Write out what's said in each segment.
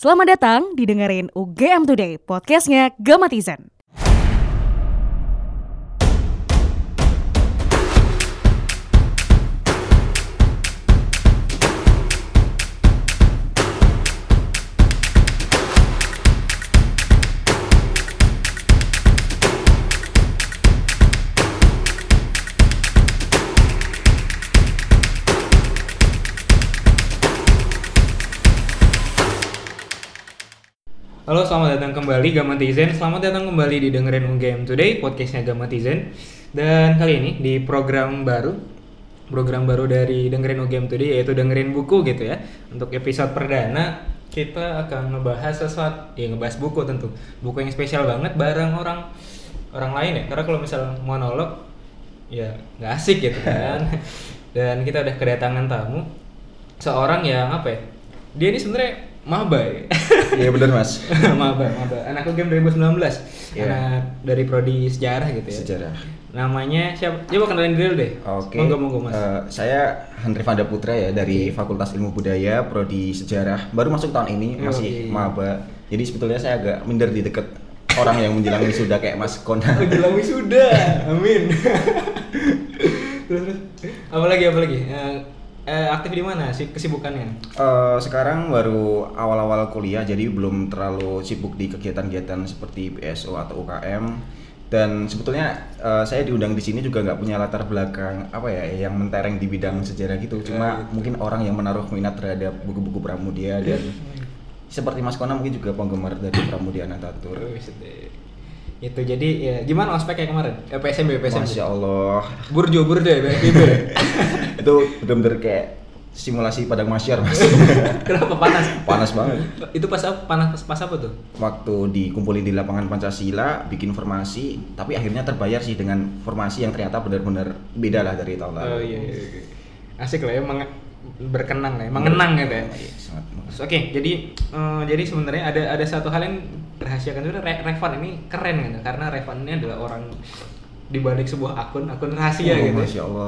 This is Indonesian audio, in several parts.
Selamat datang didengerin UGM Today, podcastnya Gamatizen. Halo, selamat datang kembali Gamatizen. Selamat datang kembali di dengerin UGM Today, podcastnya Gamatizen. Dan kali ini di program baru, program baru dari dengerin UGM Today yaitu dengerin buku gitu ya. Untuk episode perdana kita akan ngebahas sesuatu, ya ngebahas buku tentu. Buku yang spesial banget bareng orang orang lain ya. Karena kalau misal monolog ya nggak asik gitu kan. Dan kita udah kedatangan tamu seorang yang apa ya? Dia ini sebenarnya maba ya. Iya benar mas. maba, maba. Anak UGM 2019. Iya. Anak dari prodi sejarah gitu ya. Sejarah. Namanya siapa? Coba kenalin diri dulu deh. Oke. Monggo monggo Mas. Eh, saya Hendri Vanda Putra ya dari Fakultas Ilmu Budaya Prodi Sejarah. Baru masuk tahun ini masih iya. maba. Jadi sebetulnya saya agak minder di deket orang yang menjelang wisuda kayak Mas Kona. Oh, jelang wisuda. Amin. terus terus. Apalagi apalagi? Eh, eh, aktif di mana sih kesibukannya? Eh, sekarang baru awal-awal kuliah jadi belum terlalu sibuk di kegiatan-kegiatan seperti PSO atau UKM dan sebetulnya eh, saya diundang di sini juga nggak punya latar belakang apa ya yang mentereng di bidang sejarah gitu cuma mungkin orang yang menaruh minat terhadap buku-buku Pramudia dan seperti Mas Kona mungkin juga penggemar dari Pramudia Anantatur Wih, sedih. Itu jadi ya gimana ospeknya kemarin? Eh, PSMB PSMB. Masya Allah Burjo burjo ya PSMB. itu bener-bener kayak simulasi padang masyar mas Kenapa panas? panas banget Itu pas apa? Panas pas, pas apa tuh? waktu dikumpulin di lapangan Pancasila bikin formasi tapi akhirnya terbayar sih dengan formasi yang ternyata benar-benar beda lah dari tahun lalu Oh iya, iya, iya. Asik lah ya, berkenang lah ya, mengenang gitu ya. Iya, sangat Oke, jadi eh, jadi sebenarnya ada ada satu hal yang dirahasiakan itu Re- Revan ini keren gitu karena Revan ini adalah orang di balik sebuah akun akun rahasia Oh, gitu. Masya Allah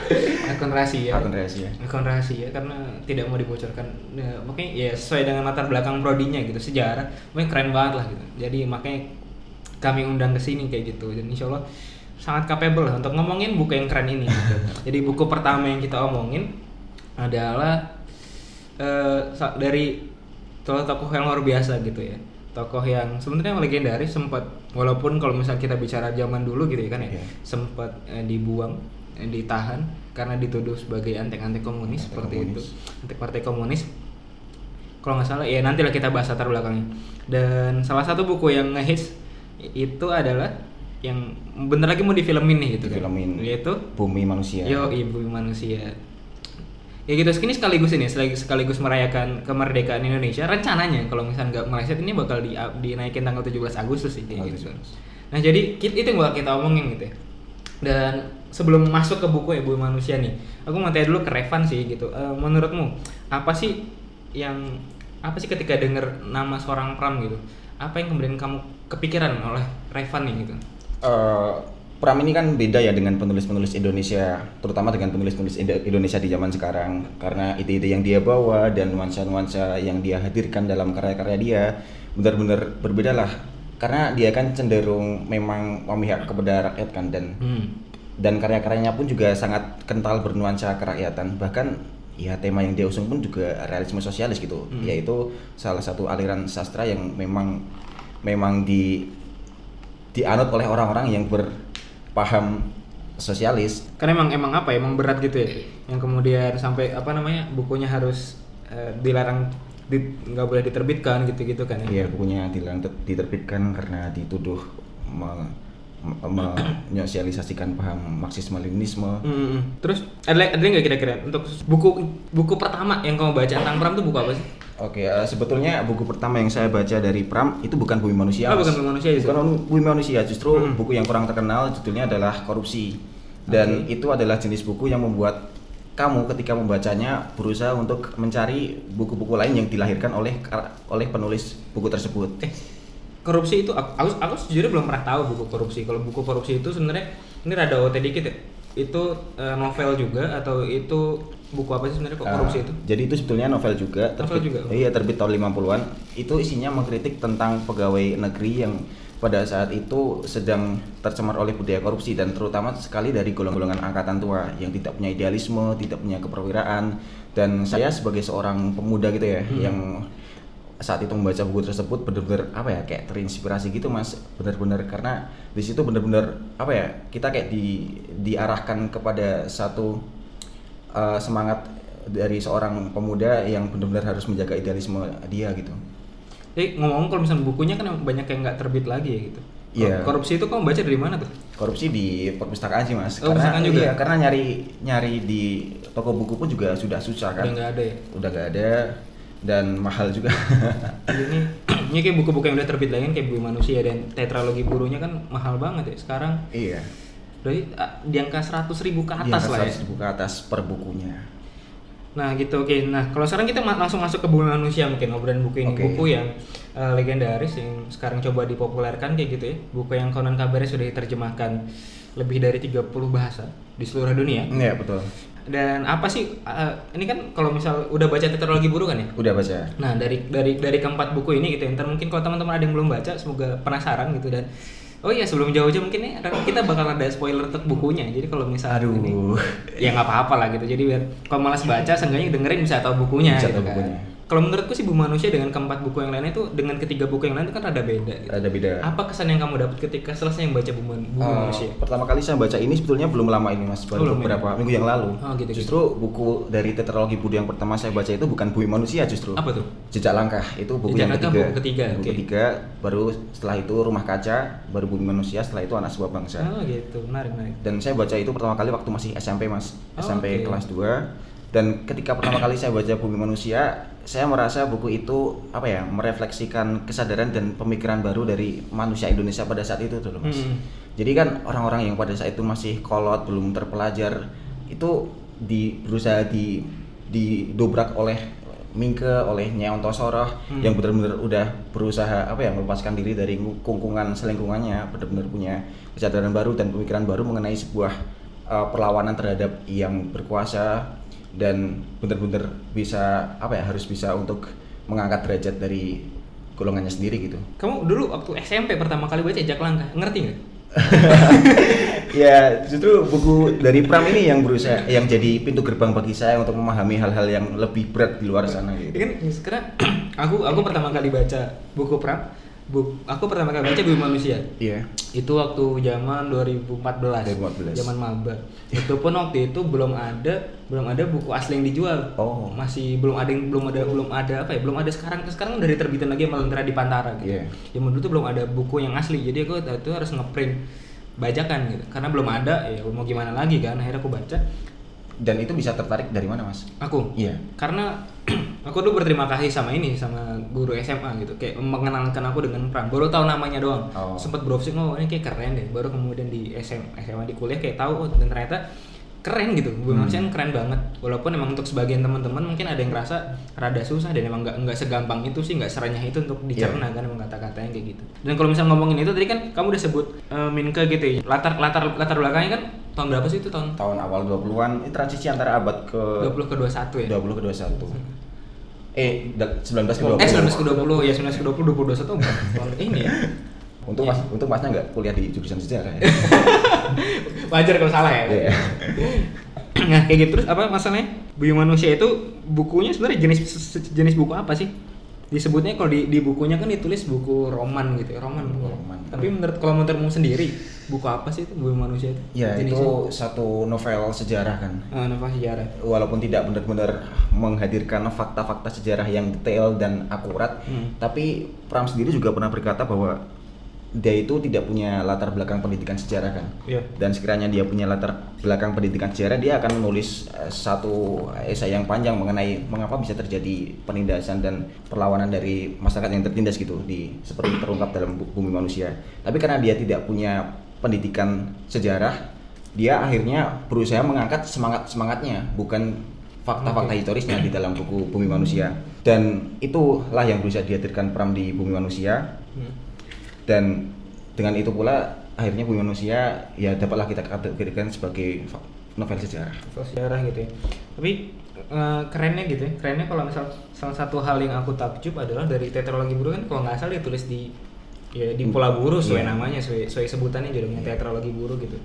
akun rahasia. Akun rahasia. Akun rahasia karena tidak mau dibocorkan. Ya, makanya ya sesuai dengan latar belakang prodinya gitu, sejarah. Makanya keren banget lah gitu. Jadi makanya kami undang ke sini kayak gitu dan insya Allah sangat capable lah untuk ngomongin buku yang keren ini gitu. Jadi buku pertama yang kita omongin adalah eh, sa- dari tokoh-tokoh yang luar biasa gitu ya. Tokoh yang sebenarnya legendaris sempat walaupun kalau misal kita bicara zaman dulu gitu ya kan ya, Iya. sempat eh, dibuang, eh, ditahan karena dituduh sebagai antek-antek komunis Antek seperti komunis. itu. Antek partai komunis kalau nggak salah ya nantilah kita bahas latar belakangnya dan salah satu buku yang ngehits itu adalah yang bentar lagi mau difilmin nih gitu kan. Difilmin. yaitu bumi manusia yo ibu manusia ya gitu ini sekaligus ini sekaligus, merayakan kemerdekaan Indonesia rencananya kalau misalnya nggak meleset ini bakal di, dinaikin tanggal 17 Agustus sih Oh, gitu. 17. nah jadi itu yang bakal kita omongin gitu ya. Dan sebelum masuk ke buku ibu manusia nih aku mau tanya dulu ke Revan sih gitu. Eh, menurutmu apa sih yang apa sih ketika denger nama seorang Pram gitu apa yang kemudian kamu kepikiran oleh Revan nih gitu? Eh, Pram ini kan beda ya dengan penulis-penulis Indonesia, terutama dengan penulis-penulis Indo- Indonesia di zaman sekarang, karena ide-ide yang dia bawa dan nuansa-nuansa yang dia hadirkan dalam karya-karya dia benar-benar berbeda lah. Karena dia kan cenderung memang memihak kepada rakyat kan dan hmm. dan karya-karyanya pun juga sangat kental bernuansa kerakyatan. Bahkan ya tema yang dia usung pun juga realisme sosialis gitu, Hmm. yaitu salah satu aliran sastra yang memang memang di dianut oleh orang-orang yang berpaham sosialis. karena emang emang apa ya emang berat gitu ya yang kemudian sampai apa namanya bukunya harus eh, dilarang di- nggak boleh diterbitkan gitu gitu kan ya Iya, bukunya dilarang ter- diterbitkan karena dituduh me- menyosialisasikan paham Marxisme-Leninisme. Hmm, hmm. terus ada ada nggak kira-kira untuk buku buku pertama yang kamu baca tentang Pram tuh buku apa sih Oke, eh, sebetulnya buku pertama yang saya baca dari Pram itu bukan Bumi Manusia. Oh, bukan Bumi Manusia itu? Bukan Bumi Manusia, justru Hmm. buku yang kurang terkenal judulnya adalah Korupsi. Dan itu adalah jenis buku yang membuat kamu ketika membacanya berusaha untuk mencari buku-buku lain yang dilahirkan oleh oleh penulis buku tersebut. eh korupsi itu aku aku, sejujurnya belum pernah tahu buku korupsi kalau buku korupsi itu sebenarnya ini rada OT dikit ya itu eh, novel juga atau itu buku apa sih sebenarnya kok korupsi Uh, itu? Jadi itu sebetulnya novel juga, Novel terbit, juga? Iya, terbit tahun 50-an. Itu isinya mengkritik tentang pegawai negeri yang pada saat itu sedang tercemar oleh budaya korupsi dan terutama sekali dari golongan-golongan angkatan tua yang tidak punya idealisme, tidak punya keperwiraan dan saya sebagai seorang pemuda gitu ya Hmm. yang saat itu membaca buku tersebut benar-benar apa ya kayak terinspirasi gitu mas benar-benar karena di situ benar-benar apa ya kita kayak di diarahkan kepada satu uh, semangat dari seorang pemuda yang benar-benar harus menjaga idealisme dia gitu. Eh ngomong kalau misalnya bukunya kan banyak yang nggak terbit lagi ya gitu. Iya. Korupsi itu kamu baca dari mana tuh? Korupsi di perpustakaan sih mas. Oh, perpustakaan juga? Iya, karena nyari nyari di toko buku pun juga sudah susah kan. Udah nggak ada ya. Udah nggak ada dan mahal juga. Jadi ini ini kayak buku-buku yang udah terbit lagi kan kayak Bumi Manusia dan tetralogi burunya kan mahal banget ya sekarang. iya. Berarti ah, di angka 100 ribu ke atas lah ya. atas ribu ke atas per bukunya. Nah gitu oke. Nah kalau sekarang kita ma- langsung masuk ke Bumi Manusia mungkin obrolan buku ini Oke. buku yang eh, legendaris yang sekarang coba dipopulerkan kayak gitu ya. Buku yang konon kabarnya sudah diterjemahkan lebih dari 30 bahasa di seluruh dunia. Iya betul. Dan apa sih eh, ini kan kalau misal udah baca tetralogi buru kan ya? Udah baca. Nah dari dari dari keempat buku ini gitu, ya, ntar mungkin kalau teman-teman ada yang belum baca, semoga penasaran gitu dan oh iya sebelum jauh-jauh mungkin nih ada- kita bakal ada spoiler untuk bukunya. Jadi kalau misal Aduh. ini ya nggak apa-apa lah gitu. Jadi biar kalau malas baca, seenggaknya dengerin bisa tahu bukunya. Bisa gitu tahu kan. bukunya. Kalau menurutku sih Bu Manusia dengan keempat buku yang lainnya itu dengan ketiga buku yang lain itu kan rada beda. Gitu. Ada beda. Apa kesan yang kamu dapat ketika selesai membaca Bu, Man- Bu Eh, Manusia? pertama kali saya baca ini sebetulnya belum lama ini mas, baru Belum ya? beberapa minggu yang lalu. Oh, gitu, justru buku dari tetralogi Budi yang pertama saya baca itu bukan Bumi Manusia justru. Apa tuh? Jejak Langkah itu buku Jejak yang Langkah ketiga. buku ketiga, Buku oke. ketiga, baru setelah itu Rumah Kaca, baru Bumi Manusia, setelah itu Anak Sebuah Bangsa. Oh gitu, menarik menarik. Dan saya baca itu pertama kali waktu masih SMP mas, Oh, SMP oke. kelas 2 dan ketika pertama kali saya baca Bumi Manusia, saya merasa buku itu apa ya merefleksikan kesadaran dan pemikiran baru dari manusia Indonesia pada saat itu tuh loh mas. Hmm. Jadi kan orang-orang yang pada saat itu masih kolot, belum terpelajar, itu di berusaha di didobrak oleh Mingke, oleh Nyai Ontosoroh Hmm. yang benar-benar udah berusaha apa ya melepaskan diri dari kungkungan selingkungannya, benar-benar punya kesadaran baru dan pemikiran baru mengenai sebuah uh, perlawanan terhadap yang berkuasa dan benar-benar bisa apa ya harus bisa untuk mengangkat derajat dari golongannya sendiri gitu. Kamu dulu waktu SMP pertama kali baca Jejak Langkah, ngerti nggak? ya justru buku dari Pram ini yang berusaha yang jadi pintu gerbang bagi saya untuk memahami hal-hal yang lebih berat di luar sana Ya gitu. kan sekarang aku aku pertama kali baca buku Pram, bu, aku pertama kali baca Bumi Manusia. Iya. Itu waktu zaman 2014. 2014. Zaman maba. Itu pun waktu itu belum ada belum ada buku asli yang dijual. Oh. Masih belum ada yang belum ada belum ada apa ya? Belum ada sekarang sekarang udah diterbitin lagi Lentera di Pantara gitu. Iya. Zaman dulu tuh belum ada buku yang asli. Jadi aku itu harus ngeprint bajakan gitu. Karena belum ada ya mau gimana lagi kan. Akhirnya aku baca. Dan itu bisa tertarik dari mana, Mas? Aku Iya. karena aku dulu berterima kasih sama ini sama guru SMA gitu. Kayak mengenalkan aku dengan Pram baru tahu namanya doang. Oh. sempat browsing oh ini kayak keren deh. Baru kemudian di SM, SMA di kuliah kayak tahu oh dan ternyata keren gitu. Bumi Hmm. Keren banget. Walaupun emang untuk sebagian teman-teman mungkin ada yang ngerasa rada susah dan emang nggak nggak segampang itu sih nggak serenyah itu untuk dicerna kan emang kata-katanya kayak gitu. Dan kalau misalnya ngomongin itu tadi kan kamu udah sebut eh, Minke gitu ya latar latar latar belakangnya kan tahun berapa sih itu tahun? Tahun awal 20-an, ini transisi antara abad ke 20 ke 21 ya? 20 ke 21. Eh, da- 19 ke 20. Eh 19 ke 20 ya 19 ke 20 20 21 bukan tahun ini ya. Untung Iya. mas, untung masnya nggak kuliah di jurusan sejarah ya. Wajar kalau salah ya. Iya. nah kayak gitu terus apa masalahnya Bumi Manusia itu bukunya sebenarnya jenis jenis buku apa sih? Disebutnya kalau di, di bukunya kan ditulis buku roman gitu ya roman. Buku roman. Tapi menurut kalau menurutmu sendiri buku apa sih itu Bumi Manusia itu? Ya, Jenisnya? itu satu novel sejarah kan. Ah, novel sejarah. walaupun tidak benar-benar menghadirkan fakta-fakta sejarah yang detail dan akurat, Hmm. tapi Pram sendiri juga pernah berkata bahwa dia itu tidak punya latar belakang pendidikan sejarah kan. Iya. Dan sekiranya dia punya latar belakang pendidikan sejarah, dia akan menulis eh, satu esai yang panjang mengenai mengapa bisa terjadi penindasan dan perlawanan dari masyarakat yang tertindas gitu di seperti terungkap dalam bu- bumi manusia. Tapi karena dia tidak punya pendidikan sejarah, dia akhirnya berusaha mengangkat semangat semangatnya, bukan fakta-fakta historisnya di dalam buku Bumi Manusia. Dan itulah yang berusaha dihadirkan Pram di Bumi Manusia Hmm. Dan dengan itu pula akhirnya Bumi Manusia ya dapatlah kita kategorikan sebagai novel sejarah. Novel sejarah gitu ya. Tapi eh, kerennya gitu ya. Kerennya kalau misal salah satu hal yang aku takjub adalah dari tetralogi buru kan kalau nggak salah ditulis di ya di Pulau Buru sesuai Iya. namanya sesuai, sesuai sebutannya judulnya tetralogi buru gitu.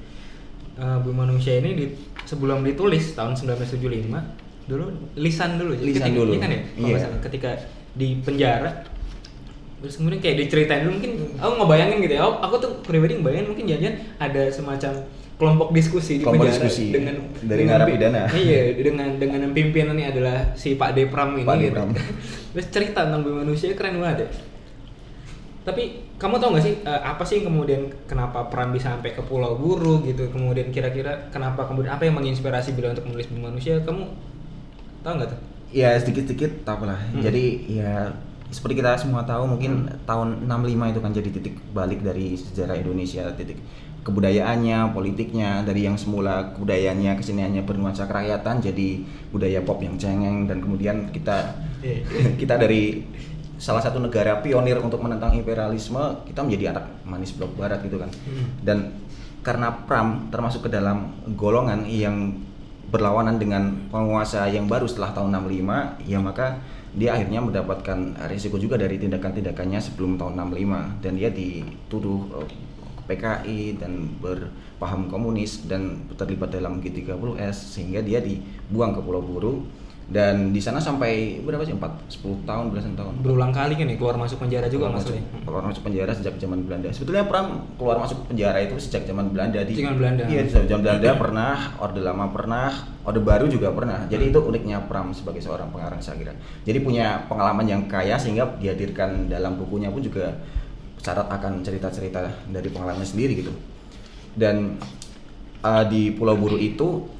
Eh, Bumi Manusia ini di, sebelum ditulis tahun 1975 dulu lisan dulu jadi Lisan ketika, dulu. iya kan ya kalau Iya. nggak salah, ketika di penjara terus kemudian kayak diceritain dulu mungkin aku ngebayangin gitu ya aku, aku tuh pribadi ngebayangin mungkin jangan ada semacam kelompok diskusi di Kelompok penjara diskusi dengan dari dengan pi- narapidana. iya dengan dengan pimpinannya adalah si Pak Depram ini Pak gitu. Depram. terus cerita tentang bumi manusia keren banget ya tapi kamu tau gak sih eh, apa sih kemudian kenapa Pram bisa sampai ke Pulau Buru gitu kemudian kira-kira kenapa kemudian apa yang menginspirasi beliau untuk menulis bumi manusia kamu tau nggak tuh Ya sedikit-sedikit tahu lah. Hmm. Jadi ya seperti kita semua tahu mungkin tahun 65 itu kan jadi titik balik dari sejarah Indonesia, titik kebudayaannya, politiknya dari yang semula kebudayaannya keseniannya bernuansa kerakyatan jadi budaya pop yang cengeng dan kemudian kita Iya. kita dari salah satu negara pionir untuk menentang imperialisme kita menjadi anak manis blok barat gitu kan Hmm. dan karena Pram termasuk ke dalam golongan yang berlawanan dengan penguasa yang baru setelah tahun 65 ya maka dia akhirnya mendapatkan risiko juga dari tindakan-tindakannya sebelum tahun 65 dan dia dituduh eh, PKI dan berpaham komunis dan terlibat dalam G30S sehingga dia dibuang ke Pulau Buru dan di sana sampai berapa sih 4 10 tahun belasan tahun berulang kali kan ya keluar masuk penjara juga keluar maksudnya masuk, keluar masuk penjara sejak zaman Belanda. Sebetulnya Pram keluar masuk penjara itu sejak zaman Belanda di Zaman Belanda. Iya, di zaman Belanda pernah, Orde Lama pernah, Orde Baru juga pernah. Jadi itu uniknya Pram sebagai seorang pengarang Sagira. Jadi punya pengalaman yang kaya sehingga dihadirkan dalam bukunya pun juga syarat akan cerita-cerita dari pengalamannya sendiri gitu. Dan uh, di Pulau Buru itu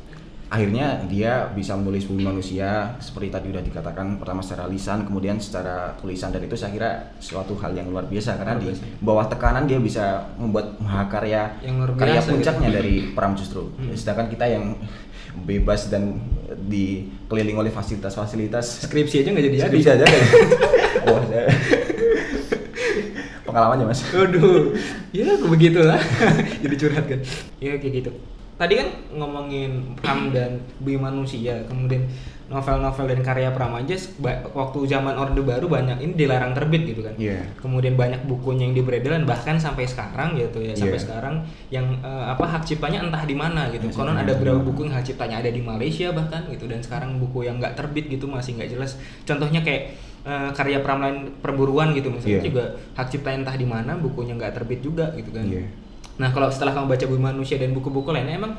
akhirnya dia bisa menulis bumi manusia seperti tadi udah dikatakan pertama secara lisan kemudian secara tulisan dan itu saya kira suatu hal yang luar biasa karena Luar di biasa. bawah tekanan dia bisa membuat mahakarya Yang luar karya biasa puncaknya gitu. dari Pram justru Hmm. sedangkan kita yang bebas dan dikelilingi oleh fasilitas-fasilitas skripsi aja nggak jadi jadi Skripsi aja kan? Saya- pengalamannya mas Waduh, ya begitulah. Jadi curhat kan. Ya kayak gitu. Tadi kan ngomongin Pram dan Bumi Manusia, kemudian novel-novel dan karya Pram aja ba- waktu zaman Orde Baru banyak ini dilarang terbit gitu kan. Iya. Kemudian banyak bukunya yang diberedaran bahkan sampai sekarang gitu ya, sampai Iya. sekarang yang eh, apa hak ciptanya entah di mana gitu. Hak Konon ada beberapa buku yang hak ciptanya ada di Malaysia bahkan gitu dan sekarang buku yang nggak terbit gitu masih nggak jelas. Contohnya kayak eh, karya Pram lain perburuan gitu misalnya Iya. juga hak ciptanya entah di mana bukunya nggak terbit juga gitu kan. Iya. Nah kalau setelah kamu baca Bumi Manusia dan buku-buku lainnya emang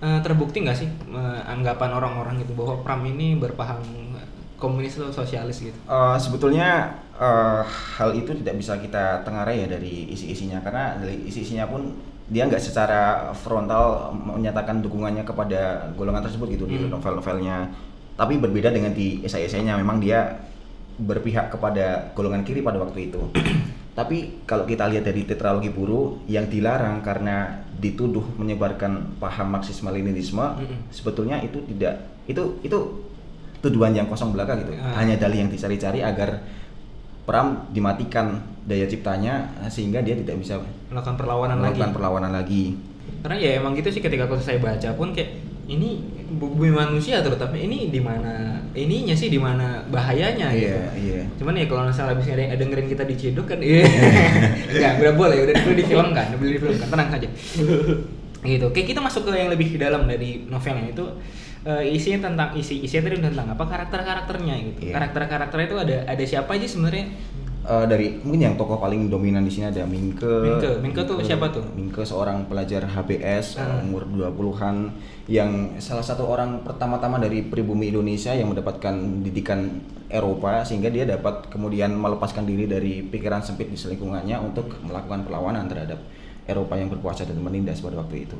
eh, terbukti nggak sih eh, anggapan orang-orang gitu bahwa Pram ini berpaham eh, komunis atau sosialis gitu? Eh, sebetulnya eh, hal itu tidak bisa kita tengarai ya dari isi-isinya karena dari isi-isinya pun dia nggak secara frontal menyatakan dukungannya kepada golongan tersebut gitu di Hmm. novel-novelnya tapi berbeda dengan di esai-esainya memang dia berpihak kepada golongan kiri pada waktu itu tapi kalau kita lihat dari tetralogi buru yang dilarang karena dituduh menyebarkan paham marxisme leninisme Mm-mm. sebetulnya itu tidak itu itu tuduhan yang kosong belaka gitu Ah. hanya dalih yang dicari-cari agar Pram dimatikan daya ciptanya sehingga dia tidak bisa Melakukan perlawanan lagi. melakukan perlawanan lagi. Karena ya emang gitu sih ketika aku saya baca pun kayak ini bumi manusia terutama ini di mana ininya sih di mana bahayanya gitu. Iya, iya. Cuman ya kalau misalnya habis ada yang dengerin kita diciduk kan iya. Enggak, udah boleh, udah udah difilmkan, udah difilmkan, tenang saja. gitu. Oke, kita masuk ke yang lebih dalam dari novelnya itu eh, isinya tentang isi isinya tadi tentang apa karakter-karakternya gitu. Iya. Karakter-karakternya itu ada ada siapa aja sebenarnya? Eh, dari mungkin yang tokoh paling dominan di sini ada Minke. Minke. Minke tuh siapa tuh? Minke seorang pelajar HBS Ah. umur 20-an yang salah satu orang pertama-tama dari pribumi Indonesia yang mendapatkan didikan Eropa sehingga dia dapat kemudian melepaskan diri dari pikiran sempit di selingkungannya untuk melakukan perlawanan terhadap Eropa yang berkuasa dan menindas pada waktu itu.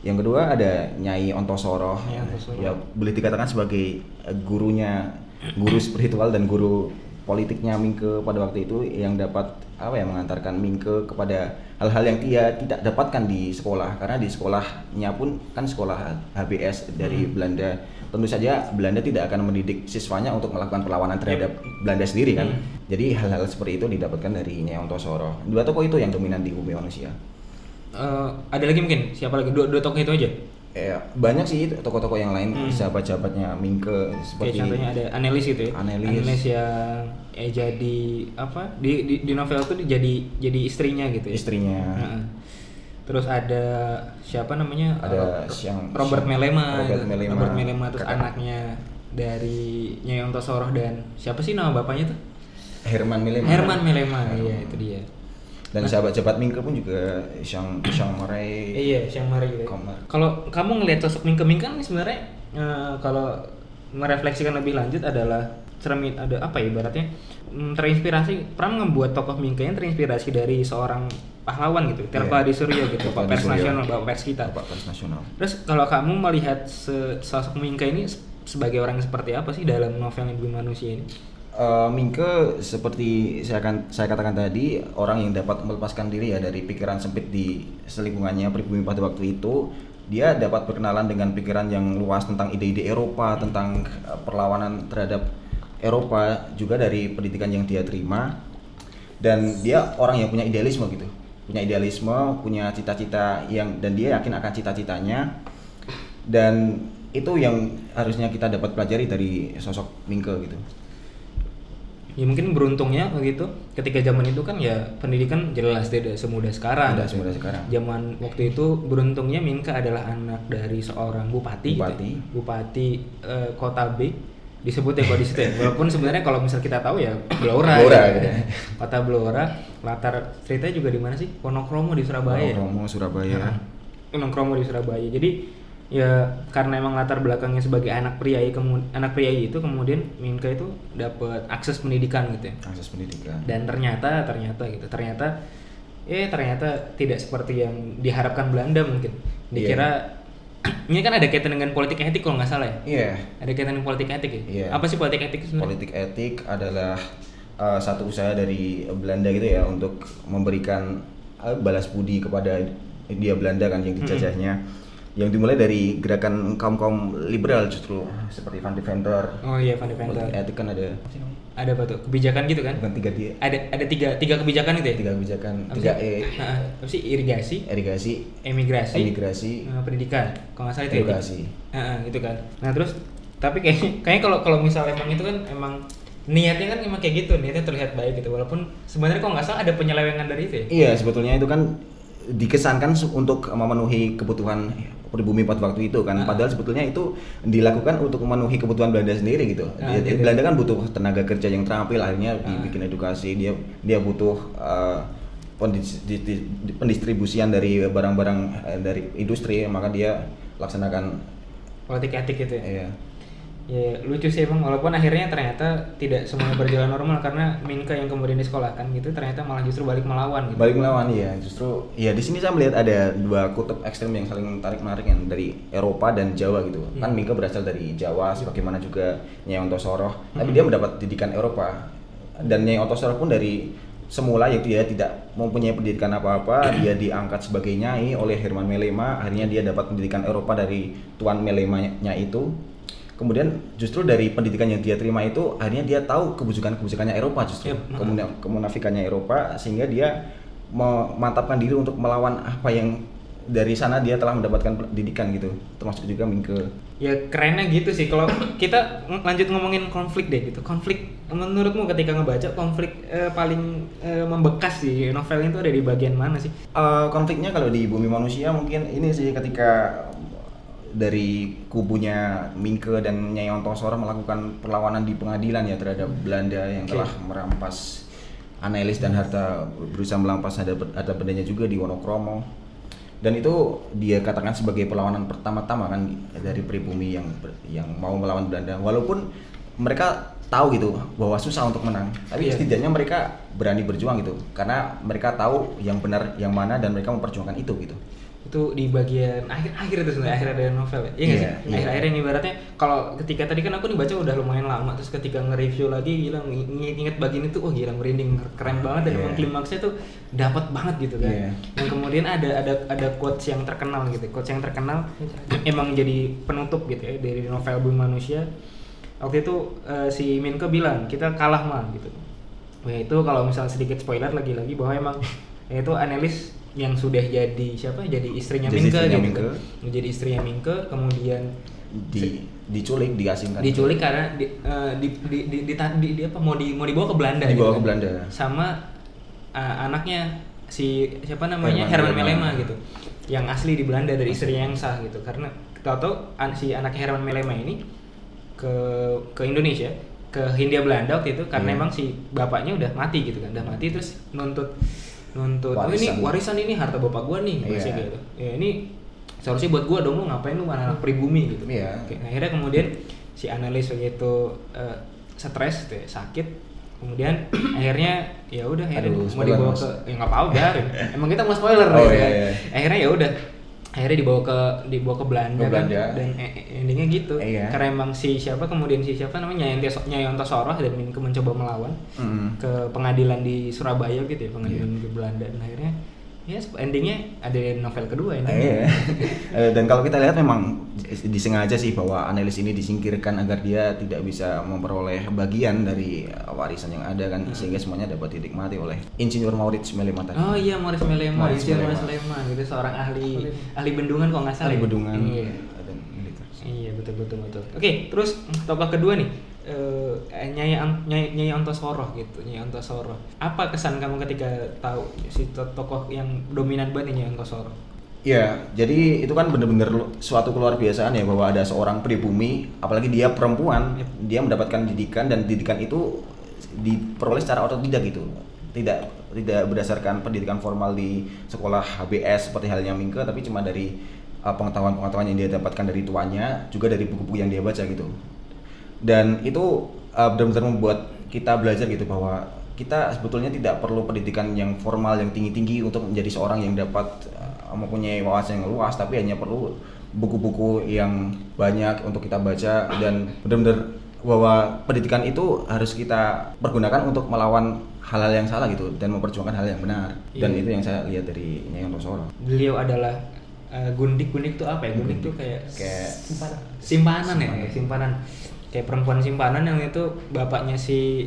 Yang kedua ada Nyai Ontosoro, Ontosoro. ya boleh dikatakan sebagai eh, gurunya, guru spiritual dan guru politiknya Mingke pada waktu itu yang dapat apa ya mengantarkan Mingke kepada hal-hal yang dia tidak dapatkan di sekolah. Karena di sekolahnya pun kan sekolah HBS dari Hmm. Belanda. Tentu saja Belanda tidak akan mendidik siswanya untuk melakukan perlawanan terhadap Belanda sendiri kan? Hmm. jadi hal-hal seperti itu didapatkan dari Nyai Ontosoro dua tokoh itu yang dominan di bumi manusia. Eh, ada lagi mungkin? Siapa lagi? Dua dua tokoh itu aja Eh, banyak sih tokoh-tokoh yang lain Hmm. sahabat-sahabatnya Mingke Kayak seperti contohnya ada Anelis gitu ya Annelies. yang eh jadi apa di, di di novel tuh dia jadi jadi istrinya gitu ya istrinya Heeh. terus ada siapa namanya Ada Eh, yang- Robert Melema Robert gitu. Melema. Robert Melema terus Kakak. anaknya dari Nyai Ontosoroh dan siapa sih nama bapaknya tuh Herman Melema Herman Melema iya itu dia dan sahabat-sahabat Mingke pun juga Shang Shang Marai iya gitu ya. Komar. kalau kamu ngelihat sosok Mingke Mingke kan sebenarnya eh, kalau merefleksikan lebih lanjut adalah cermin ada apa ya ibaratnya mm, terinspirasi Pram membuat tokoh Mingke yang terinspirasi dari seorang pahlawan gitu Iya. di Surya gitu Bapak pers nasional Bapak pers kita Bapak Pers Nasional Terus kalau kamu melihat se- sosok Mingke ini se- sebagai orang yang seperti apa sih dalam novel Bumi Manusia ini? Eh, Mingke seperti saya akan saya katakan tadi orang yang dapat melepaskan diri ya dari pikiran sempit di selingkungannya pribumi pada waktu itu dia dapat berkenalan dengan pikiran yang luas tentang ide-ide Eropa tentang eh, perlawanan terhadap Eropa juga dari pendidikan yang dia terima. Dan dia orang yang punya idealisme gitu. Punya idealisme punya cita-cita yang dan dia yakin akan cita-citanya. Dan itu yang harusnya kita dapat pelajari dari sosok Mingke gitu Ya mungkin beruntungnya begitu ketika zaman itu kan ya pendidikan jelas tidak semudah sekarang. Tidak gitu. semudah sekarang. Zaman waktu itu beruntungnya Mingke adalah anak dari seorang bupati. gitu ya. Bupati. Bupati eh, Kota B disebut ya kalau di situ ya. Walaupun sebenarnya kalau misal kita tahu ya Blora. Blora, gitu. gitu. Kota Blora. Latar ceritanya juga di mana sih? Wonokromo di Surabaya. ya? Romo Surabaya. Nongkrong di Surabaya. Jadi ya karena emang latar belakangnya sebagai anak priai anak priai itu kemudian Minka itu dapat akses pendidikan gitu ya. Akses pendidikan. Dan ternyata ternyata gitu. Ternyata eh ternyata tidak seperti yang diharapkan Belanda mungkin. Dikira ini kan ada kaitan dengan politik etik kalau nggak salah ya. Iya. Ada kaitan dengan politik etik ya. Iya. Apa sih politik etik sebenarnya? Politik etik adalah uh, satu usaha dari Belanda gitu ya untuk memberikan uh, balas budi kepada dia Belanda kan yang dijajahnya. Yang dimulai dari gerakan kaum-kaum liberal justru seperti Van de. Oh iya Van de. Politik etik kan ada? Ada apa tuh? Kebijakan gitu kan? Bukan tiga dia. Ada ada tiga tiga kebijakan itu ya? Tiga kebijakan, Apa tiga sih? E. Nah, apa sih irigasi, Irigasi, emigrasi, emigrasi, eh, pendidikan. Kalau nggak salah itu ya? edukasi. Heeh, gitu kan. Nah terus tapi kayaknya kayaknya kalau kalau misalnya emang itu kan emang niatnya kan emang kayak gitu niatnya terlihat baik gitu walaupun sebenarnya kalau nggak salah ada penyelewengan dari itu ya. Iya, sebetulnya itu kan dikesankan untuk memenuhi kebutuhan pribumi pada waktu itu kan. Ah. Padahal sebetulnya itu dilakukan untuk memenuhi kebutuhan Belanda sendiri gitu. Ah, Dia- gitu. Belanda kan butuh tenaga kerja yang terampil, akhirnya dibikin edukasi. Dia dia butuh uh, pendis- di- di- di- pendistribusian dari barang-barang eh, dari industri, maka dia laksanakan Politik etik gitu ya. ya. Ya lucu sih emang walaupun akhirnya ternyata tidak semuanya berjalan normal karena Minka yang kemudian disekolahkan gitu ternyata malah justru balik melawan gitu. Balik melawan ya, justru ya di sini saya melihat ada dua kutub ekstrem yang saling tarik menarik yang dari Eropa dan Jawa gitu. Kan Hmm. Mika berasal dari Jawa, sebagaimana juga Nyai Ontosoroh, tapi Hmm. dia mendapat didikan Eropa. Dan Nyai Ontosoroh pun dari semula yaitu dia tidak mempunyai pendidikan apa-apa, dia diangkat sebagai nyai oleh Herman Melema, akhirnya dia dapat pendidikan Eropa dari tuan Melemanya itu. Kemudian justru dari pendidikan yang dia terima itu akhirnya dia tahu kebujukan-kebujukannya Eropa justru. Yep. Kemuna- kemunafikannya Eropa sehingga dia memantapkan diri untuk melawan apa yang dari sana dia telah mendapatkan pendidikan gitu termasuk juga Mingke Ya kerennya gitu sih kalau kita lanjut ngomongin konflik deh gitu. Konflik menurutmu ketika ngebaca konflik eh, paling eh, membekas di novel itu ada di bagian mana sih? Eh, konfliknya kalau di bumi manusia mungkin ini sih ketika dari kubunya Mingke dan Nyai Ontosoro melakukan perlawanan di pengadilan ya terhadap Belanda yang Oke. telah merampas Anelis dan harta berusaha melampas ada ada bendanya juga di Wonokromo. Dan itu dia katakan sebagai perlawanan pertama-tama kan dari pribumi yang yang mau melawan Belanda. Walaupun mereka tahu gitu bahwa susah untuk menang tapi Iya. setidaknya mereka berani berjuang gitu. Karena mereka tahu yang benar yang mana dan mereka memperjuangkan itu gitu Itu di bagian akhir akhir itu sebenarnya akhir ada novel ya. Iya Iya, sih? iya. Akhir-akhir ini ibaratnya kalau ketika tadi kan aku nih baca udah lumayan lama terus ketika nge-review lagi gila ng- inget bagian itu oh gila merinding keren banget dan Iya. emang klimaksnya tuh dapat banget gitu kan. Iya. Dan kemudian ada ada ada quotes yang terkenal gitu. Quotes yang terkenal emang jadi penutup gitu ya dari novel Bumi Manusia. Waktu itu eh, si Minke bilang kita kalah mah gitu. Ya itu kalau misal sedikit spoiler lagi-lagi bahwa emang itu Anelis yang sudah jadi siapa jadi istrinya Jadi Mingke istrinya gitu Mingke. kan. jadi istrinya Mingke kemudian di diculik diasingkan diculik karena di, eh, di, di, di, di, di- di apa mau di mau dibawa ke Belanda Dibawa gitu ke kan. Belanda. sama eh, anaknya si siapa namanya Herman Herman, Melema. Gitu yang asli di Belanda dari istrinya yang sah gitu karena tahu-tahu an- si anaknya Herman Melema ini ke ke Indonesia ke Hindia Belanda waktu itu karena Iya. emang si bapaknya udah mati gitu kan udah mati terus nuntut nuntut oh ini Warisan. warisan ini harta bapak gua nih Iya. bahasa gitu ya ini seharusnya buat gua dong lu ngapain lu anak pribumi gitu Iya. Oke, nah, akhirnya kemudian si analis begitu eh, stres gitu ya, sakit kemudian akhirnya ya udah akhirnya Aduh, mau dibawa ke ya nggak apa-apa emang kita mau spoiler Oh, gitu iya, iya. akhirnya ya udah akhirnya dibawa ke dibawa ke Belanda, Ke Belanda. kan dan e- e- endingnya gitu Iya. karena emang si siapa kemudian si siapa namanya Nyayonto Soroh dan mencoba melawan Mm. ke pengadilan di Surabaya gitu ya pengadilan Iya. di Belanda dan akhirnya ya endingnya ada novel kedua endingnya iya. Eh, Dan kalau kita lihat memang disengaja sih bahwa analis ini disingkirkan agar dia tidak bisa memperoleh bagian dari eh, warisan yang ada kan sehingga semuanya dapat dinikmati oleh Insinyur Maurits Melema tadi. Oh iya Morris Melema, Insinyur Melema. Morris Melema gitu seorang ahli ahli bendungan kok nggak salah. Ahli ya? bedungan Iya. dan militer. Iya betul betul betul. Oke terus tokoh kedua nih eh Nyai, An- Nyai Nyai Antosoro gitu Nyai Antosoro. Apa kesan kamu ketika tahu si to- tokoh yang dominan banget Nyai Antosoro? Ya, jadi itu kan bener-bener suatu keluar biasaan ya bahwa ada seorang pribumi, apalagi dia perempuan, Yep. dia mendapatkan didikan dan didikan itu diperoleh secara otodidak gitu. Tidak tidak berdasarkan pendidikan formal di sekolah HBS seperti halnya Mingke, tapi cuma dari uh, pengetahuan-pengetahuan yang dia dapatkan dari tuannya, juga dari buku-buku yang dia baca gitu. Dan itu uh, benar-benar membuat kita belajar gitu bahwa kita sebetulnya tidak perlu pendidikan yang formal yang tinggi-tinggi untuk menjadi seorang yang dapat uh, mempunyai wawasan yang luas tapi hanya perlu buku-buku yang banyak untuk kita baca dan benar-benar bahwa pendidikan itu harus kita pergunakan untuk melawan hal-hal yang salah gitu dan memperjuangkan hal yang benar dan Iya. itu yang saya lihat dari Nyai Antosoro. Beliau adalah eh, gundik gundik tuh apa ya? Gundik tuh kayak Kayak simpanan, simpanan ya, kayak simpanan. Kayak perempuan simpanan yang itu bapaknya si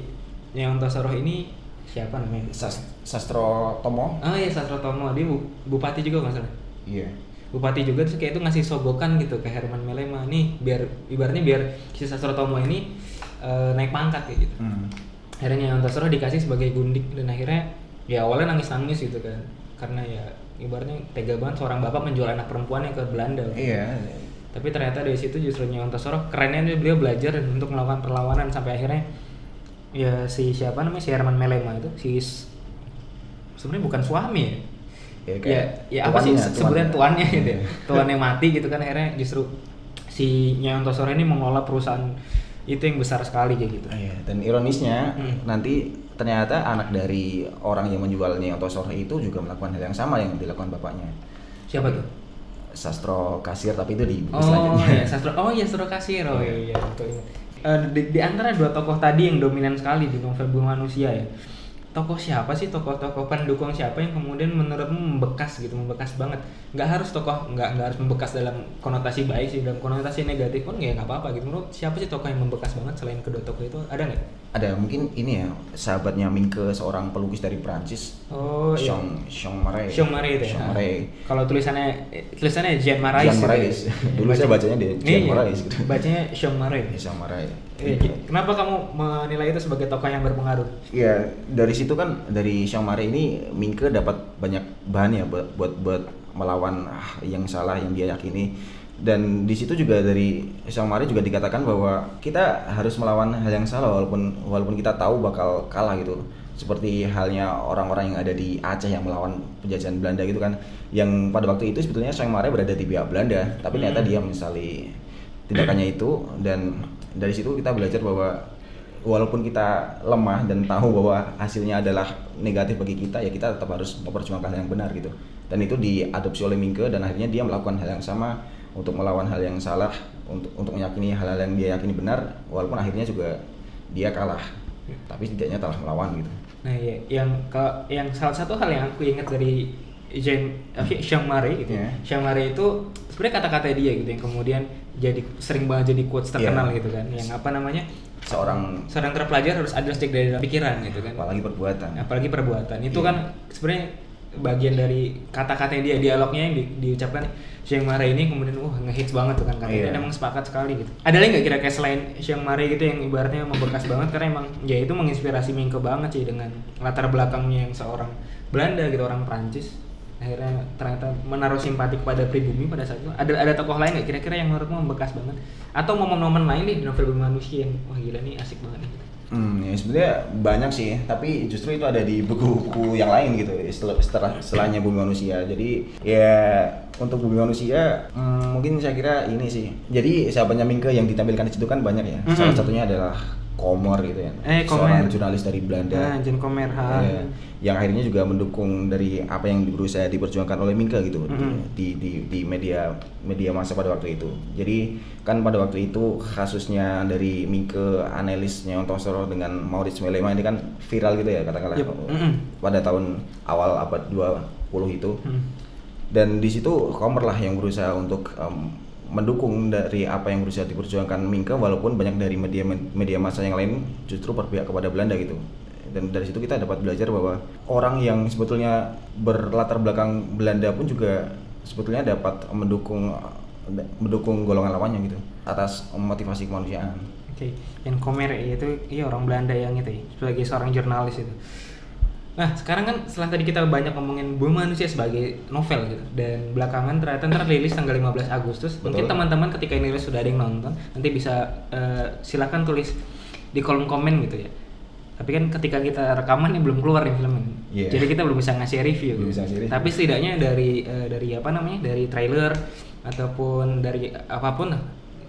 Nyai Antosoro ini siapa namanya? Sas- Sastro Tomo. Oh iya Sastro Tomo, dia bu- bupati juga nggak salah. Iya. Bupati juga terus kayak itu ngasih sogokan gitu ke Herman Melema nih biar ibaratnya biar si Sastro Tomo ini eh, naik pangkat kayak gitu. Hmm. Akhirnya Nyai Antosoro dikasih sebagai gundik dan akhirnya ya awalnya nangis-nangis gitu kan. Karena ya ibaratnya tega banget seorang bapak menjual anak perempuannya ke Belanda. Iya. Tapi ternyata dari situ justru Nyai Antosoro kerennya dia beliau belajar untuk melakukan perlawanan sampai akhirnya ya si siapa namanya si Herman Melema itu si sebenarnya bukan suami ya. Ya, Ya, kayak ya apa sih tuannya, sebenarnya tuannya. gitu ya. Tuannya mati gitu kan akhirnya justru si Antosoro ini mengelola perusahaan itu yang besar sekali kayak gitu. Iya, dan ironisnya Hmm. nanti ternyata anak dari orang yang menjualnya Antosoro itu juga melakukan hal yang sama yang dilakukan bapaknya. Siapa tuh? Sastro kasir tapi itu di buku Oh selanjutnya. iya, Sastro. Oh iya, Sastro Kasir. Oh iya, iya betul. Eh, di, di antara dua tokoh tadi yang dominan sekali di novel Bumi Manusia ya. Tokoh siapa sih tokoh-tokoh pendukung siapa yang kemudian menurutmu membekas gitu, membekas banget. Nggak harus tokoh nggak nggak harus membekas dalam konotasi baik sih, dalam konotasi negatif pun ya nggak apa-apa gitu. Menurut siapa sih tokoh yang membekas banget selain kedua tokoh itu? Ada nggak? Ada mungkin ini ya sahabatnya Mingke seorang pelukis dari Prancis. Oh iya. Jean Jean Marais. Jean Marais itu ya. Jean Marais. Kalau tulisannya tulisannya Jean Marais. Jean gitu Marais. ya. Dulu saya bacanya dia, Jean Iya, iya. Marais gitu. Bacanya Jean Marais. Jean Marais. Eh, kenapa kamu menilai itu sebagai tokoh yang berpengaruh? Iya, dari situ kan dari Jean Marais ini Mingke dapat banyak bahan ya buat buat, buat melawan ah, yang salah yang dia yakini. Dan di situ juga dari Jean Marais juga dikatakan bahwa kita harus melawan hal yang salah walaupun walaupun kita tahu bakal kalah gitu. Seperti halnya orang-orang yang ada di Aceh yang melawan penjajahan Belanda gitu kan. Yang pada waktu itu sebetulnya Jean Marais berada di pihak Belanda, tapi ternyata Hmm. dia menyesali tindakannya itu dan dari situ kita belajar bahwa walaupun kita lemah dan tahu bahwa hasilnya adalah negatif bagi kita ya kita tetap harus memperjuangkan hal yang benar gitu dan itu diadopsi oleh Mingke dan akhirnya dia melakukan hal yang sama untuk melawan hal yang salah untuk untuk meyakini hal-hal yang dia yakini benar walaupun akhirnya juga dia kalah tapi setidaknya telah melawan gitu Nah, ya, yang ke yang salah satu hal yang aku ingat dari Jean eh, Jean Marais gitu. Iya. Jean Marais itu sebenarnya kata-kata dia gitu yang kemudian jadi sering banget jadi quotes terkenal Iya. gitu kan. Yang apa namanya? seorang Seorang terpelajar harus ada sejak dari pikiran gitu kan. apalagi perbuatan Apalagi perbuatan. Itu Iya. kan sebenarnya bagian dari kata-katanya dia dialognya yang di, diucapkan Chiang Mare ini kemudian wah ngehits banget tuh kan katanya Iya. dan emang sepakat sekali gitu ada lagi nggak kira-kira selain Chiang Mare gitu yang ibaratnya membekas banget karena emang ya itu menginspirasi Mingke banget sih dengan latar belakangnya yang seorang Belanda gitu orang Prancis akhirnya ternyata menaruh simpati kepada pribumi pada saat itu ada ada tokoh lain nggak kira-kira yang menurutmu membekas banget atau momen-momen lain nih di novel Bumi manusia yang wah gila nih asik banget nih gitu. Hmm, ya sebenarnya banyak sih, tapi justru itu ada di buku-buku yang lain gitu setelah setelah setelahnya Bumi Manusia. Jadi ya untuk Bumi Manusia hmm, mungkin saya kira ini sih. Jadi sahabatnya Mingke yang ditampilkan di situ kan banyak ya. Mhm. Salah satunya adalah Komor gitu ya. Eh, Komor. Seorang jurnalis dari Belanda. Nah, Jen Komer ha. Ya, yang akhirnya juga mendukung dari apa yang berusaha diperjuangkan oleh Mingke gitu Mhm. di, di di media media masa pada waktu itu. Jadi kan pada waktu itu kasusnya dari Mingke analisnya Ontosoro dengan Maurits Melema ini kan viral gitu ya katakanlah Yep. Mhm. pada tahun awal abad 20 itu. Hmm. Dan di situ Komer lah yang berusaha untuk em, mendukung dari apa yang berusaha diperjuangkan Mingke walaupun banyak dari media media massa yang lain justru berpihak kepada Belanda gitu. Dan dari situ kita dapat belajar bahwa orang yang sebetulnya berlatar belakang Belanda pun juga sebetulnya dapat mendukung mendukung golongan lawannya gitu atas motivasi kemanusiaan. Oke, yang Komer itu iya orang Belanda yang itu ya, sebagai seorang jurnalis itu. Nah, sekarang kan setelah tadi kita banyak ngomongin Bumi Manusia sebagai novel gitu dan belakangan ternyata ntar rilis tanggal 15 Agustus. Mungkin Betul. teman-teman ketika ini rilis sudah ada yang nonton, nanti bisa eh, silakan tulis di kolom komen gitu ya. Tapi kan ketika kita rekaman ini belum keluar nih film ini. Iya. Jadi kita belum bisa ngasih review. Belum gitu. bisa ngasih review. Tapi setidaknya dari eh, dari apa namanya? dari trailer ataupun dari apa pun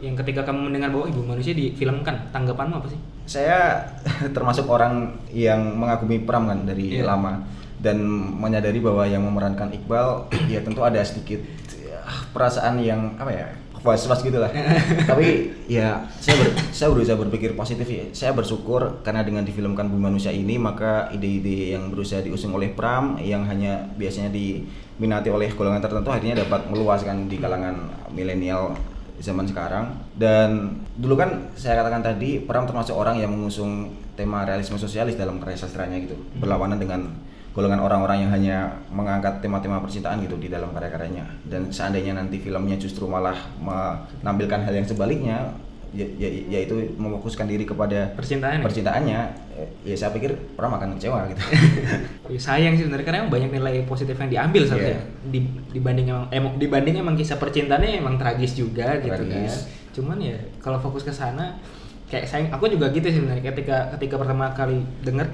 yang ketika kamu mendengar bahwa ibu manusia difilmkan, tanggapanmu apa sih? Saya termasuk orang yang mengagumi Pram kan dari Iya. lama dan menyadari bahwa yang memerankan Iqbal ya tentu ada sedikit ya, perasaan yang apa ya was-was gitu lah. Tapi ya saya ber- saya berusaha berpikir positif ya. Saya bersyukur karena dengan difilmkan Bumi Manusia ini maka ide-ide yang berusaha diusung oleh Pram yang hanya biasanya diminati oleh golongan tertentu akhirnya dapat meluaskan di kalangan milenial zaman sekarang. Dan dulu kan saya katakan tadi Pram termasuk orang yang mengusung tema realisme sosialis dalam karya sastranya gitu. Berlawanan dengan golongan orang-orang yang hanya mengangkat tema-tema percintaan gitu di dalam karya-karyanya. Dan seandainya nanti filmnya justru malah menampilkan hal yang sebaliknya ya- ya- yaitu memfokuskan diri kepada Percintaan ya? percintaannya. Eh, ya saya pikir Pram akan kecewa gitu. Ya, sayang sih sebenarnya karena emang banyak nilai positif yang diambil seharusnya. Di, dibanding emang emang dibanding emang kisah percintaannya emang tragis juga gitu kan. Tragis. cuman ya kalau fokus ke sana kayak sayang aku juga gitu sih sebenarnya. Ketika ketika pertama kali denger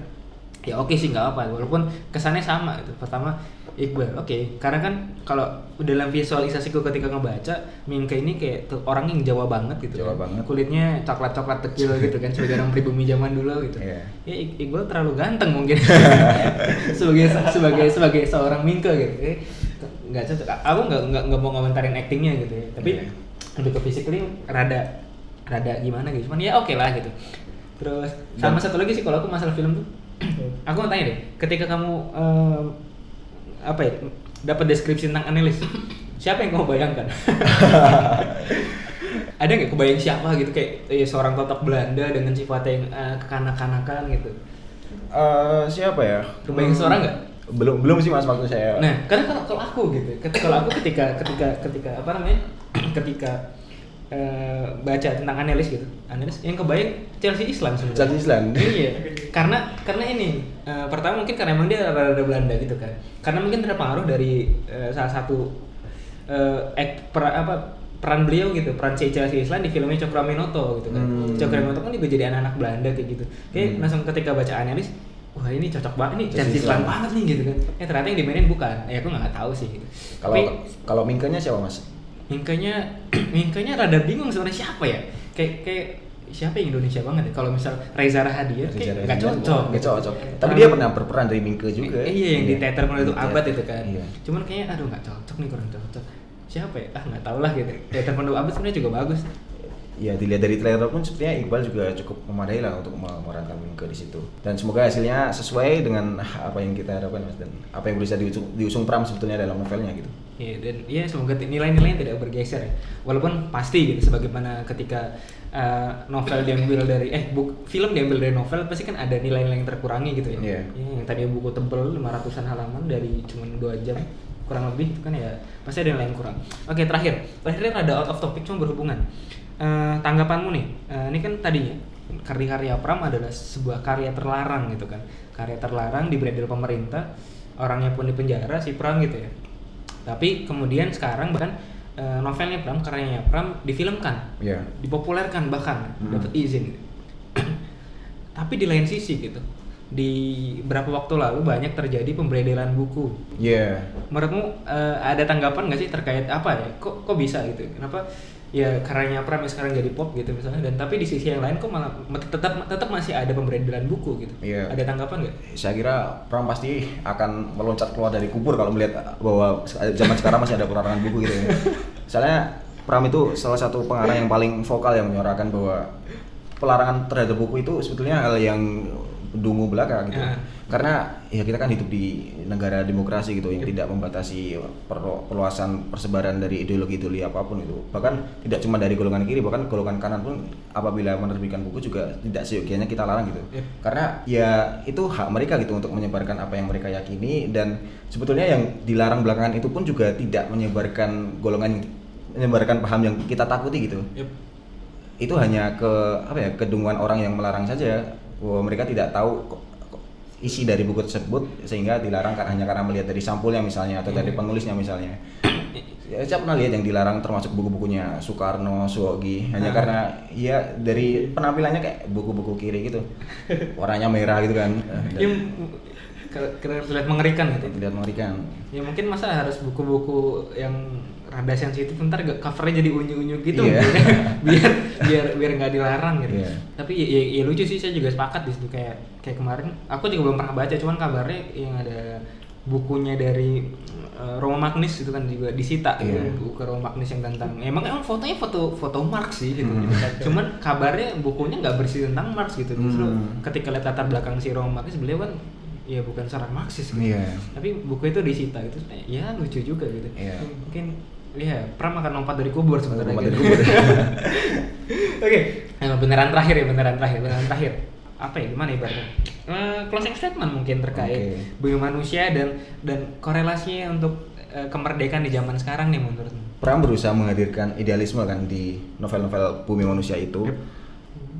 ya oke sih nggak apa walaupun kesannya sama itu pertama Iqbal oke. Karena kan kalau dalam visualisasiku ketika ngebaca Minka ini kayak orang yang Jawa banget gitu Jawa kan. banget. kulitnya coklat coklat tekil gitu kan sebagai orang pribumi zaman dulu gitu. Iya. ya Iqbal terlalu ganteng mungkin. Sebagai sebagai sebagai seorang Minka gitu. Nggak cocok. Aku nggak nggak nggak mau ngomentarin actingnya gitu ya. Tapi Iya. lebih ke physically rada rada gimana gitu. Cuman ya oke lah gitu. Terus sama Dan- satu lagi sih kalau aku masalah film tuh aku mau tanya deh ketika kamu em, apa ya dapat deskripsi tentang analis siapa yang kamu bayangkan ada nggak kebayang siapa gitu kayak eh, seorang totok Belanda dengan sifat yang eh, kekanak-kanakan gitu Eh, siapa ya Kebayang seorang nggak? belum belum sih mas waktu saya Nah, karena kalau kalau aku gitu, ketika kalau aku ketika ketika ketika apa namanya? ketika eh, baca tentang analis gitu. Analis yang kebayang Chelsea Islam sebenarnya. Chelsea Islam. iya. Karena karena ini eh, pertama mungkin karena emang dia rada Belanda gitu kan. Karena mungkin terpengaruh dari eh, salah satu eh act- per- apa peran beliau gitu, peran si Chelsea Islam di filmnya Cokro Aminoto gitu kan. Hmm. Cokro Aminoto kan juga jadi anak-anak Belanda kayak gitu. Kayak Hmm. langsung ketika baca analis wah ini cocok banget nih Chelsea Islam. banget nih gitu kan eh ternyata yang dimainin bukan ya aku nggak tahu sih gitu. kalau tapi kalau Mingkenya siapa mas Mingkanya Mingkanya rada bingung sebenarnya siapa ya kayak kayak siapa yang Indonesia banget ya? Kalau misal Reza Rahadian kayak nggak cocok nggak cocok. Tapi dia pernah berperan dari Mingke juga. Eh, iya yang di teater mulai itu abad itu kan. Iya. cuman kayaknya aduh nggak cocok nih kurang cocok. Siapa ya? Ah nggak tahu lah gitu. Teater penuh abad sebenarnya juga bagus. Ya dilihat dari trailer pun sepertinya Iqbal juga cukup memadai lah untuk memerankan Mingke di situ. Dan semoga hasilnya sesuai dengan apa yang kita harapkan mas. Dan apa yang bisa diusung, diusung Pram sebetulnya dalam novelnya gitu Ya, dan ya semoga nilai-nilainya tidak bergeser ya. Walaupun pasti gitu sebagaimana ketika uh, novel diambil dari eh buk, film diambil dari novel pasti kan ada nilai-nilai yang terkurangi gitu ya. Iya. Ya, yang tadi buku tebel 500-an halaman dari cuma dua jam kurang lebih itu kan ya pasti ada nilai yang kurang. Oke, terakhir. Terakhir ada out of topic cuma berhubungan. Eh, tanggapanmu nih. eh, ini kan tadinya karya-karya Pram adalah sebuah karya terlarang gitu kan. Karya terlarang di beredar pemerintah, orangnya pun di penjara si Pram gitu ya. Tapi kemudian sekarang bahkan eh, novelnya Pram, karyanya Pram difilmkan, Iya. dipopulerkan bahkan Hmm. dapat izin. Tapi di lain sisi gitu, di beberapa waktu lalu banyak terjadi pemberedelan buku. Iya. Menurutmu eh, ada tanggapan nggak sih terkait apa ya? Kok kok bisa gitu? Kenapa ya karyanya Pram yang sekarang jadi pop gitu misalnya dan tapi di sisi yang lain kok malah tetap tetap masih ada pemberedelan buku gitu. Iya. Ada tanggapan nggak? Saya kira Pram pasti akan meloncat keluar dari kubur kalau melihat bahwa zaman sekarang masih ada pelarangan buku gitu ya. Soalnya Pram itu salah satu pengarang yang paling vokal yang menyuarakan bahwa pelarangan terhadap buku itu sebetulnya hal yang dungu belaka gitu. Ya. Karena ya kita kan hidup di negara demokrasi gitu yang tidak membatasi perlu- perluasan persebaran dari ideologi-ideologi apa pun itu. Bahkan tidak cuma dari golongan kiri, bahkan golongan kanan pun apabila menerbitkan buku juga tidak seyogianya kita larang gitu. Yep. Karena ya itu hak mereka gitu untuk menyebarkan apa yang mereka yakini dan sebetulnya yang dilarang belakangan itu pun juga tidak menyebarkan golongan menyebarkan paham yang kita takuti gitu. Yup. Itu hanya ke apa ya kedunguan orang yang melarang saja bahwa mereka tidak tahu isi dari buku tersebut sehingga dilarang hanya karena melihat dari sampulnya misalnya atau dari penulisnya misalnya. Ya, saya pernah lihat yang dilarang termasuk buku-bukunya Soekarno, Suwogi hanya Ah. karena ya dari penampilannya kayak buku-buku kiri gitu. Warnanya merah gitu kan. Ya, ke- ke- terlihat mengerikan gitu. Terlihat mengerikan. Ya mungkin masa harus buku-buku yang rada sensitif ntar gak covernya jadi unyu-unyu gitu ya. biar biar biar nggak dilarang gitu. Iya. Tapi ya, ya, ya lucu sih saya juga sepakat di situ kayak kayak kemarin aku juga belum pernah baca cuman kabarnya yang ada bukunya dari eh, Roma Magnis itu kan juga disita gitu, Iya. buku Roma Magnis yang tentang emang emang fotonya foto foto Marx sih gitu. Hmm. cuman kabarnya bukunya nggak bersih tentang Marx gitu justru Hmm. ketika lihat latar belakang si Roma Magnis beliau kan ya bukan seorang Marxis gitu Iya. tapi buku itu disita itu ya lucu juga gitu Iya. mungkin ya Pram akan lompat dari kubur sebenarnya Lompat dari kubur. oke Nah, beneran terakhir ya beneran terakhir beneran terakhir apa ya gimana ibaratnya Eh, closing statement mungkin terkait Oke. bumi manusia dan dan korelasinya untuk eh, kemerdekaan di zaman sekarang nih menurutmu Pram berusaha menghadirkan idealisme kan di novel-novel Bumi Manusia itu. Yep.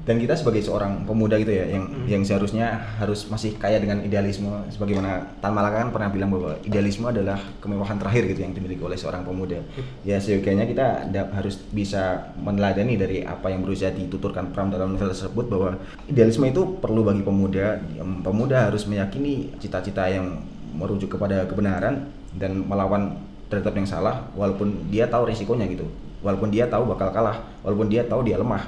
Dan kita sebagai seorang pemuda gitu ya yang Hmm. yang seharusnya harus masih kaya dengan idealisme sebagaimana Tan Malaka kan pernah bilang bahwa idealisme adalah kemewahan terakhir gitu yang dimiliki oleh seorang pemuda. Ya seyogianya kita harus bisa meneladani dari apa yang berusaha dituturkan Pram dalam novel tersebut bahwa idealisme itu perlu bagi pemuda. Pemuda harus meyakini cita-cita yang merujuk kepada kebenaran dan melawan terhadap yang salah walaupun dia tahu resikonya gitu walaupun dia tahu bakal kalah walaupun dia tahu dia lemah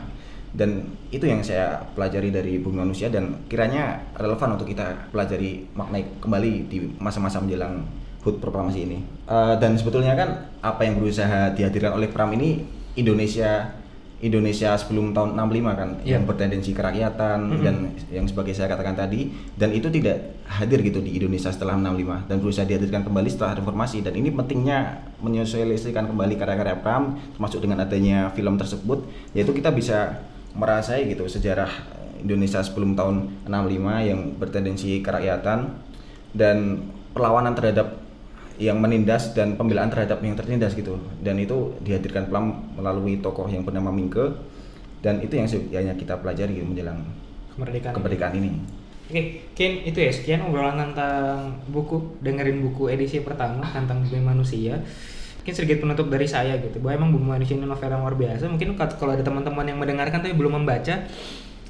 dan itu yang saya pelajari dari bumi manusia dan kiranya relevan untuk kita pelajari maknai kembali di masa-masa menjelang HUT proklamasi ini Eh, dan sebetulnya kan apa yang berusaha dihadirkan oleh Pram ini Indonesia Indonesia sebelum tahun 65 kan Iya. yang bertendensi kerakyatan Mhm. dan yang sebagai saya katakan tadi dan itu tidak hadir gitu di Indonesia setelah 65 dan berusaha dihadirkan kembali setelah reformasi dan ini pentingnya menyosialisasikan kembali karya-karya Pram termasuk dengan adanya film tersebut yaitu kita bisa merasai gitu sejarah Indonesia sebelum tahun 65 yang bertendensi kerakyatan dan perlawanan terhadap yang menindas dan pembelaan terhadap yang tertindas gitu dan itu dihadirkan Pram melalui tokoh yang bernama Mingke dan itu yang sebenarnya kita pelajari gitu menjelang kemerdekaan kemerdekaan ini. Oke, Ken, itu ya sekian obrolan tentang buku, dengerin buku edisi pertama tentang bumi manusia. Mungkin sedikit penutup dari saya gitu, bahwa emang bumi manusia ini novel yang luar biasa. Mungkin kalau ada teman-teman yang mendengarkan tapi belum membaca,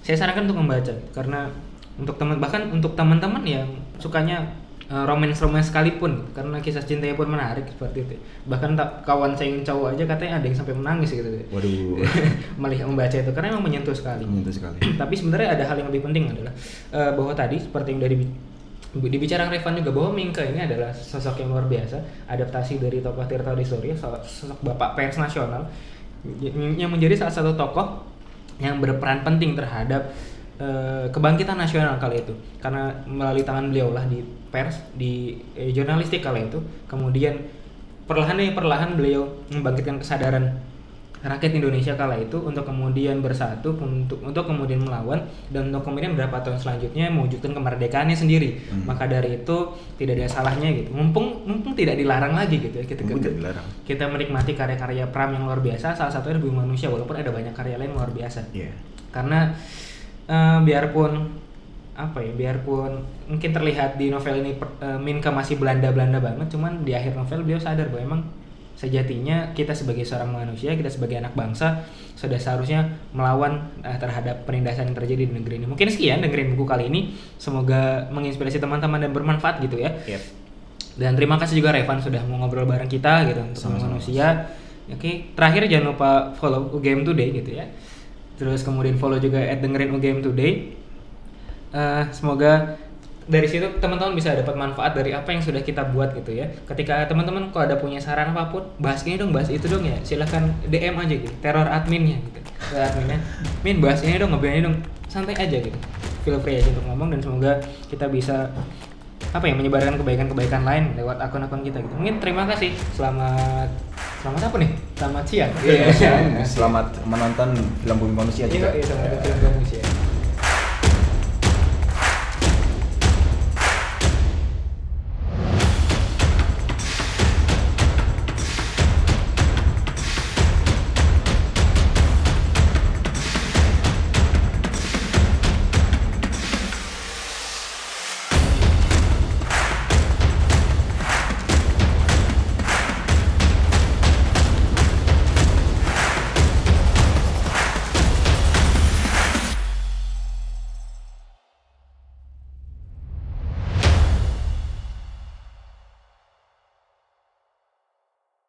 saya sarankan untuk membaca karena untuk teman bahkan untuk teman-teman yang sukanya uh, romance-romance sekalipun karena kisah cintanya pun menarik seperti itu. Bahkan tak kawan saya yang cowok aja katanya ada yang sampai menangis gitu. Waduh, Melihat membaca itu karena emang menyentuh sekali menyentuh sekali. tapi sebenarnya ada hal yang lebih penting adalah eh, bahwa tadi seperti yang dari dibicarakan Revan juga bahwa Mingke ini adalah sosok yang luar biasa adaptasi dari tokoh Tirta di Surya so- sosok bapak pers nasional yang menjadi salah satu tokoh yang berperan penting terhadap eh, kebangkitan nasional kali itu. Karena melalui tangan beliau lah di pers di eh, jurnalistik kala itu kemudian perlahan nih perlahan beliau membangkitkan kesadaran rakyat Indonesia kala itu untuk kemudian bersatu untuk untuk kemudian melawan dan untuk kemudian beberapa tahun selanjutnya mewujudkan kemerdekaannya sendiri Hmm. maka dari itu tidak ada salahnya gitu mumpung mumpung tidak dilarang lagi gitu ya kita Mumpung dilarang. kita menikmati karya-karya Pram yang luar biasa salah satunya Bumi Manusia walaupun ada banyak karya lain luar biasa Iya. karena eh, biarpun apa ya biarpun mungkin terlihat di novel ini eh, Minka masih Belanda Belanda banget cuman di akhir novel beliau sadar bahwa emang sejatinya kita sebagai seorang manusia kita sebagai anak bangsa sudah seharusnya melawan eh, terhadap penindasan yang terjadi di negeri ini mungkin sekian dengerin buku kali ini semoga menginspirasi teman-teman dan bermanfaat gitu ya Yep. dan terima kasih juga Revan sudah mau ngobrol bareng kita gitu untuk Sama-sama. manusia. Oke, terakhir jangan lupa follow UGM Today gitu ya. Terus kemudian follow juga at dengerin UGM Today. Eh, semoga dari situ teman-teman bisa dapat manfaat dari apa yang sudah kita buat gitu ya. Ketika teman-teman kalau ada punya saran apa pun, bahas ini dong, bahas itu dong ya. Silahkan DM aja gitu. Teror adminnya gitu. Teror adminnya. Min bahas ini dong, ini dong. Santai aja gitu. Feel free aja untuk ngomong dan semoga kita bisa apa ya menyebarkan kebaikan-kebaikan lain lewat akun-akun kita gitu. Mungkin terima kasih. Selamat selamat apa nih? Selamat siang. Selamat menonton film Bumi Manusia Iya, juga. iya, selamat film